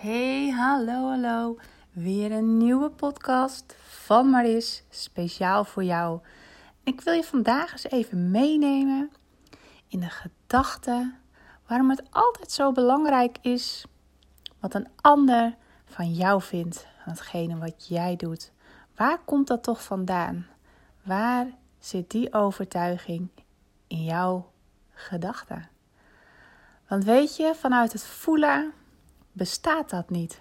Hey, hallo, hallo. Weer een nieuwe podcast van Maris, speciaal voor jou. Ik wil je vandaag eens even meenemen in de gedachte waarom het altijd zo belangrijk is wat een ander van jou vindt, van hetgene wat jij doet. Waar komt dat toch vandaan? Waar zit die overtuiging in jouw gedachten? Want weet je, vanuit het voelen bestaat dat niet.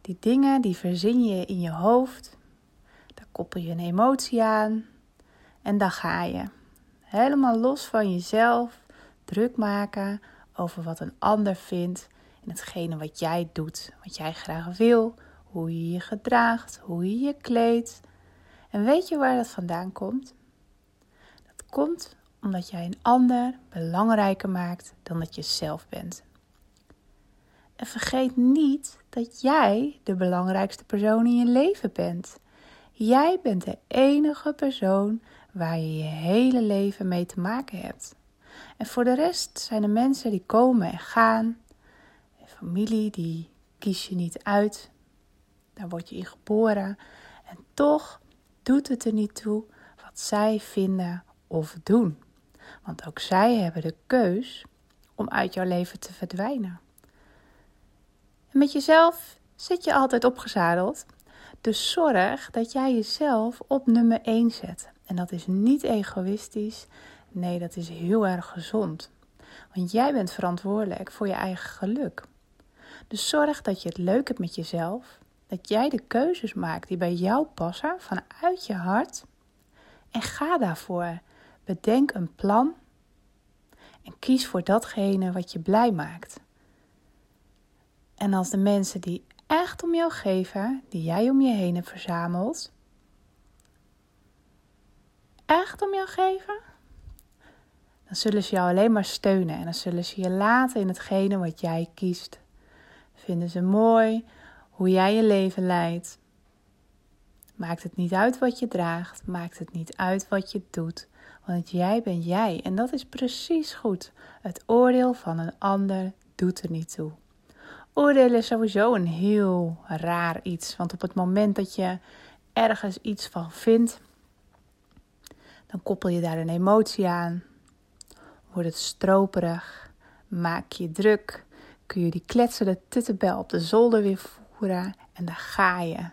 Die dingen die verzin je in je hoofd, daar koppel je een emotie aan en dan ga je. Helemaal los van jezelf druk maken over wat een ander vindt en hetgene wat jij doet, wat jij graag wil, hoe je je gedraagt, hoe je je kleedt. En weet je waar dat vandaan komt? Dat komt omdat jij een ander belangrijker maakt dan dat je zelf bent. En vergeet niet dat jij de belangrijkste persoon in je leven bent. Jij bent de enige persoon waar je je hele leven mee te maken hebt. En voor de rest zijn er mensen die komen en gaan. Een familie die kies je niet uit. Daar word je in geboren. En toch doet het er niet toe wat zij vinden of doen. Want ook zij hebben de keus om uit jouw leven te verdwijnen. Met jezelf zit je altijd opgezadeld. Dus zorg dat jij jezelf op nummer 1 zet. En dat is niet egoïstisch. Nee, dat is heel erg gezond. Want jij bent verantwoordelijk voor je eigen geluk. Dus zorg dat je het leuk hebt met jezelf. Dat jij de keuzes maakt die bij jou passen vanuit je hart. En ga daarvoor. Bedenk een plan. En kies voor datgene wat je blij maakt. En als de mensen die echt om jou geven, die jij om je heen hebt verzameld, echt om jou geven, dan zullen ze jou alleen maar steunen en dan zullen ze je laten in hetgene wat jij kiest. Vinden ze mooi hoe jij je leven leidt. Maakt het niet uit wat je draagt, maakt het niet uit wat je doet, want jij bent jij en dat is precies goed. Het oordeel van een ander doet er niet toe. Oordelen is sowieso een heel raar iets. Want op het moment dat je ergens iets van vindt, dan koppel je daar een emotie aan. Wordt het stroperig, maak je druk, kun je die kletsende tuttenbel op de zolder weer voeren en dan ga je.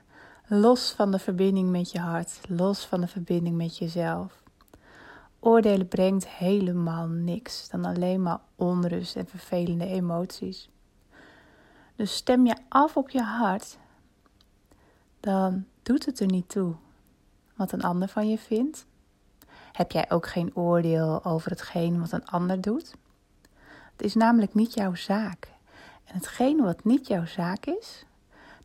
Los van de verbinding met je hart, los van de verbinding met jezelf. Oordelen brengt helemaal niks dan alleen maar onrust en vervelende emoties. Dus stem je af op je hart, dan doet het er niet toe wat een ander van je vindt. Heb jij ook geen oordeel over hetgeen wat een ander doet? Het is namelijk niet jouw zaak. En hetgeen wat niet jouw zaak is,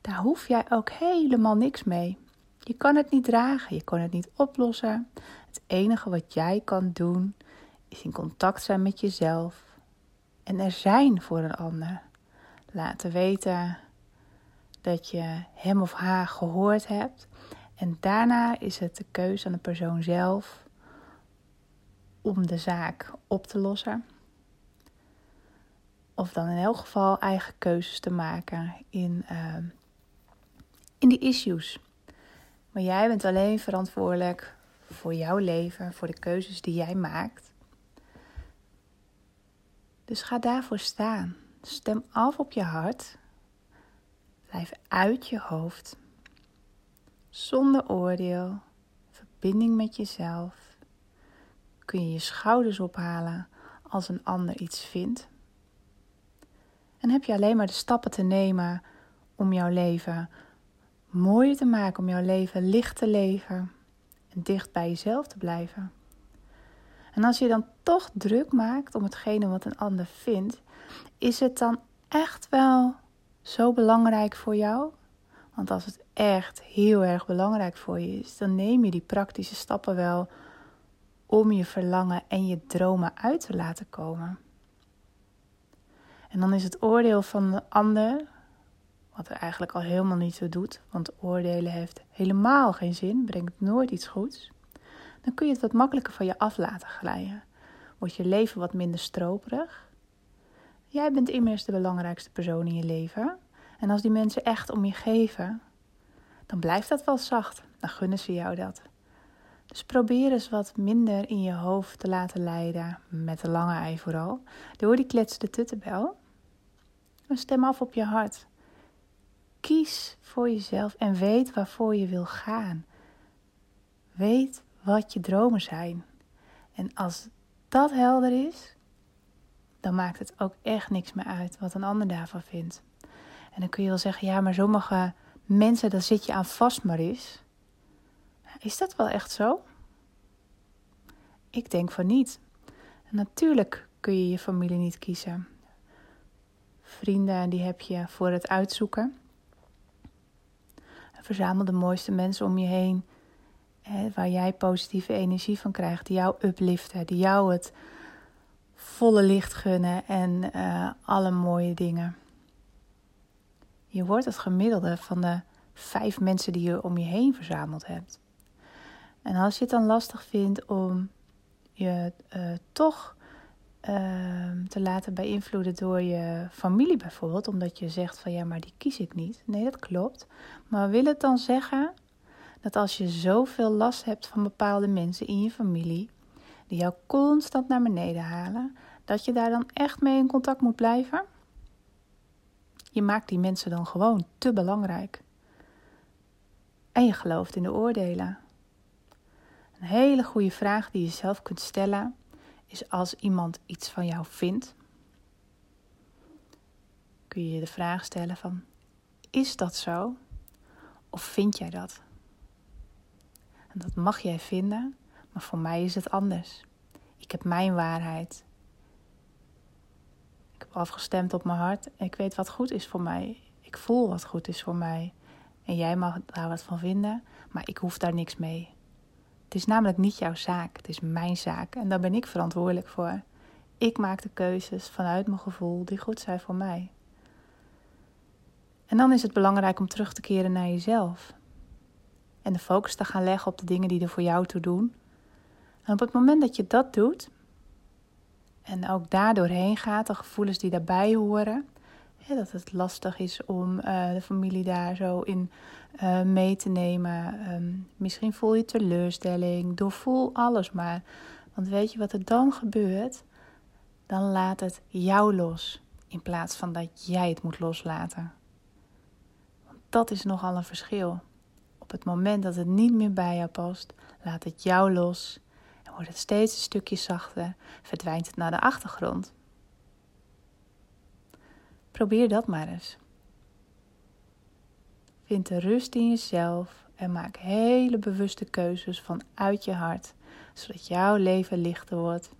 daar hoef jij ook helemaal niks mee. Je kan het niet dragen, je kan het niet oplossen. Het enige wat jij kan doen, is in contact zijn met jezelf en er zijn voor een ander laten weten dat je hem of haar gehoord hebt. En daarna is het de keuze aan de persoon zelf om de zaak op te lossen. Of dan in elk geval eigen keuzes te maken in, uh, in die issues. Maar jij bent alleen verantwoordelijk voor jouw leven, voor de keuzes die jij maakt. Dus ga daarvoor staan. Stem af op je hart. Blijf uit je hoofd. Zonder oordeel. Verbinding met jezelf. Kun je je schouders ophalen als een ander iets vindt. En heb je alleen maar de stappen te nemen om jouw leven mooier te maken, om jouw leven licht te leven en dicht bij jezelf te blijven. En als je dan toch druk maakt om hetgene wat een ander vindt, is het dan echt wel zo belangrijk voor jou? Want als het echt heel erg belangrijk voor je is, dan neem je die praktische stappen wel om je verlangen en je dromen uit te laten komen. En dan is het oordeel van de ander, wat er eigenlijk al helemaal niet zo doet, want oordelen heeft helemaal geen zin, brengt nooit iets goeds. Dan kun je het wat makkelijker van je af laten glijden. Wordt je leven wat minder stroperig Jij bent immers de belangrijkste persoon in je leven. En als die mensen echt om je geven, dan blijft dat wel zacht. Dan gunnen ze jou dat. Dus probeer eens wat minder in je hoofd te laten leiden, met de lange ei vooral, door die kletsende tuttenbel. En stem af op je hart. Kies voor jezelf en weet waarvoor je wil gaan. Weet wat je dromen zijn. En als dat helder is, dan maakt het ook echt niks meer uit wat een ander daarvan vindt. En dan kun je wel zeggen, ja, maar sommige mensen, daar zit je aan vast, Maris. Is dat wel echt zo? Ik denk van niet. Natuurlijk kun je je familie niet kiezen. Vrienden, die heb je voor het uitzoeken. Verzamel de mooiste mensen om je heen, waar jij positieve energie van krijgt, die jou upliften, die jou het volle licht gunnen en uh, alle mooie dingen. Je wordt het gemiddelde van de vijf mensen die je om je heen verzameld hebt. En als je het dan lastig vindt om je uh, toch uh, te laten beïnvloeden door je familie bijvoorbeeld, omdat je zegt van ja, maar die kies ik niet. Nee, dat klopt. Maar wil het dan zeggen dat als je zoveel last hebt van bepaalde mensen in je familie, die jou constant naar beneden halen, dat je daar dan echt mee in contact moet blijven? Je maakt die mensen dan gewoon te belangrijk. En je gelooft in de oordelen. Een hele goede vraag die je zelf kunt stellen is als iemand iets van jou vindt, kun je je de vraag stellen van is dat zo of vind jij dat? Dat mag jij vinden, maar voor mij is het anders. Ik heb mijn waarheid. Ik heb afgestemd op mijn hart en ik weet wat goed is voor mij. Ik voel wat goed is voor mij. En jij mag daar wat van vinden, maar ik hoef daar niks mee. Het is namelijk niet jouw zaak, het is mijn zaak en daar ben ik verantwoordelijk voor. Ik maak de keuzes vanuit mijn gevoel die goed zijn voor mij. En dan is het belangrijk om terug te keren naar jezelf. En de focus te gaan leggen op de dingen die er voor jou toe doen. En op het moment dat je dat doet, en ook daardoor heen gaat, de gevoelens die daarbij horen, dat het lastig is om uh, de familie daar zo in uh, mee te nemen. Um, misschien voel je teleurstelling, doorvoel alles maar. Want weet je wat er dan gebeurt? Dan laat het jou los, in plaats van dat jij het moet loslaten. Want dat is nogal een verschil. Op het moment dat het niet meer bij jou past, laat het jou los en wordt het steeds een stukje zachter, verdwijnt het naar de achtergrond. Probeer dat maar eens. Vind de rust in jezelf en maak hele bewuste keuzes vanuit je hart, zodat jouw leven lichter wordt.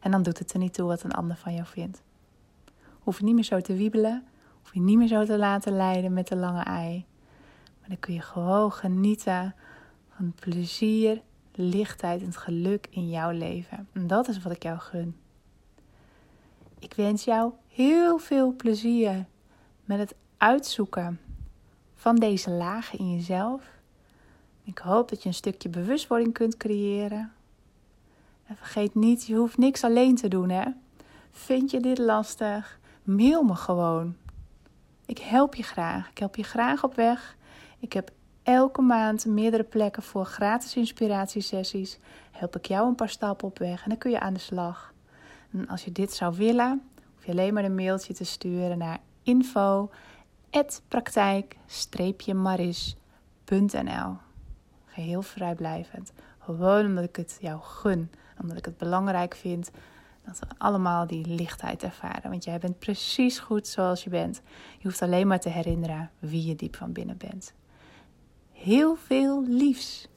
En dan doet het er niet toe wat een ander van jou vindt. Hoef je niet meer zo te wiebelen, hoef je niet meer zo te laten leiden met de lange ei. Dan kun je gewoon genieten van plezier, lichtheid en het geluk in jouw leven. En dat is wat ik jou gun. Ik wens jou heel veel plezier met het uitzoeken van deze lagen in jezelf. Ik hoop dat je een stukje bewustwording kunt creëren. En vergeet niet, je hoeft niks alleen te doen, hè? Vind je dit lastig? Mail me gewoon. Ik help je graag. Ik help je graag op weg. Ik heb elke maand meerdere plekken voor gratis inspiratiesessies. Help ik jou een paar stappen op weg en dan kun je aan de slag. En als je dit zou willen, hoef je alleen maar een mailtje te sturen naar info@praktijk-maris.nl. Geheel vrijblijvend. Gewoon omdat ik het jou gun, omdat ik het belangrijk vind dat we allemaal die lichtheid ervaren. Want jij bent precies goed zoals je bent. Je hoeft alleen maar te herinneren wie je diep van binnen bent. Heel veel liefs.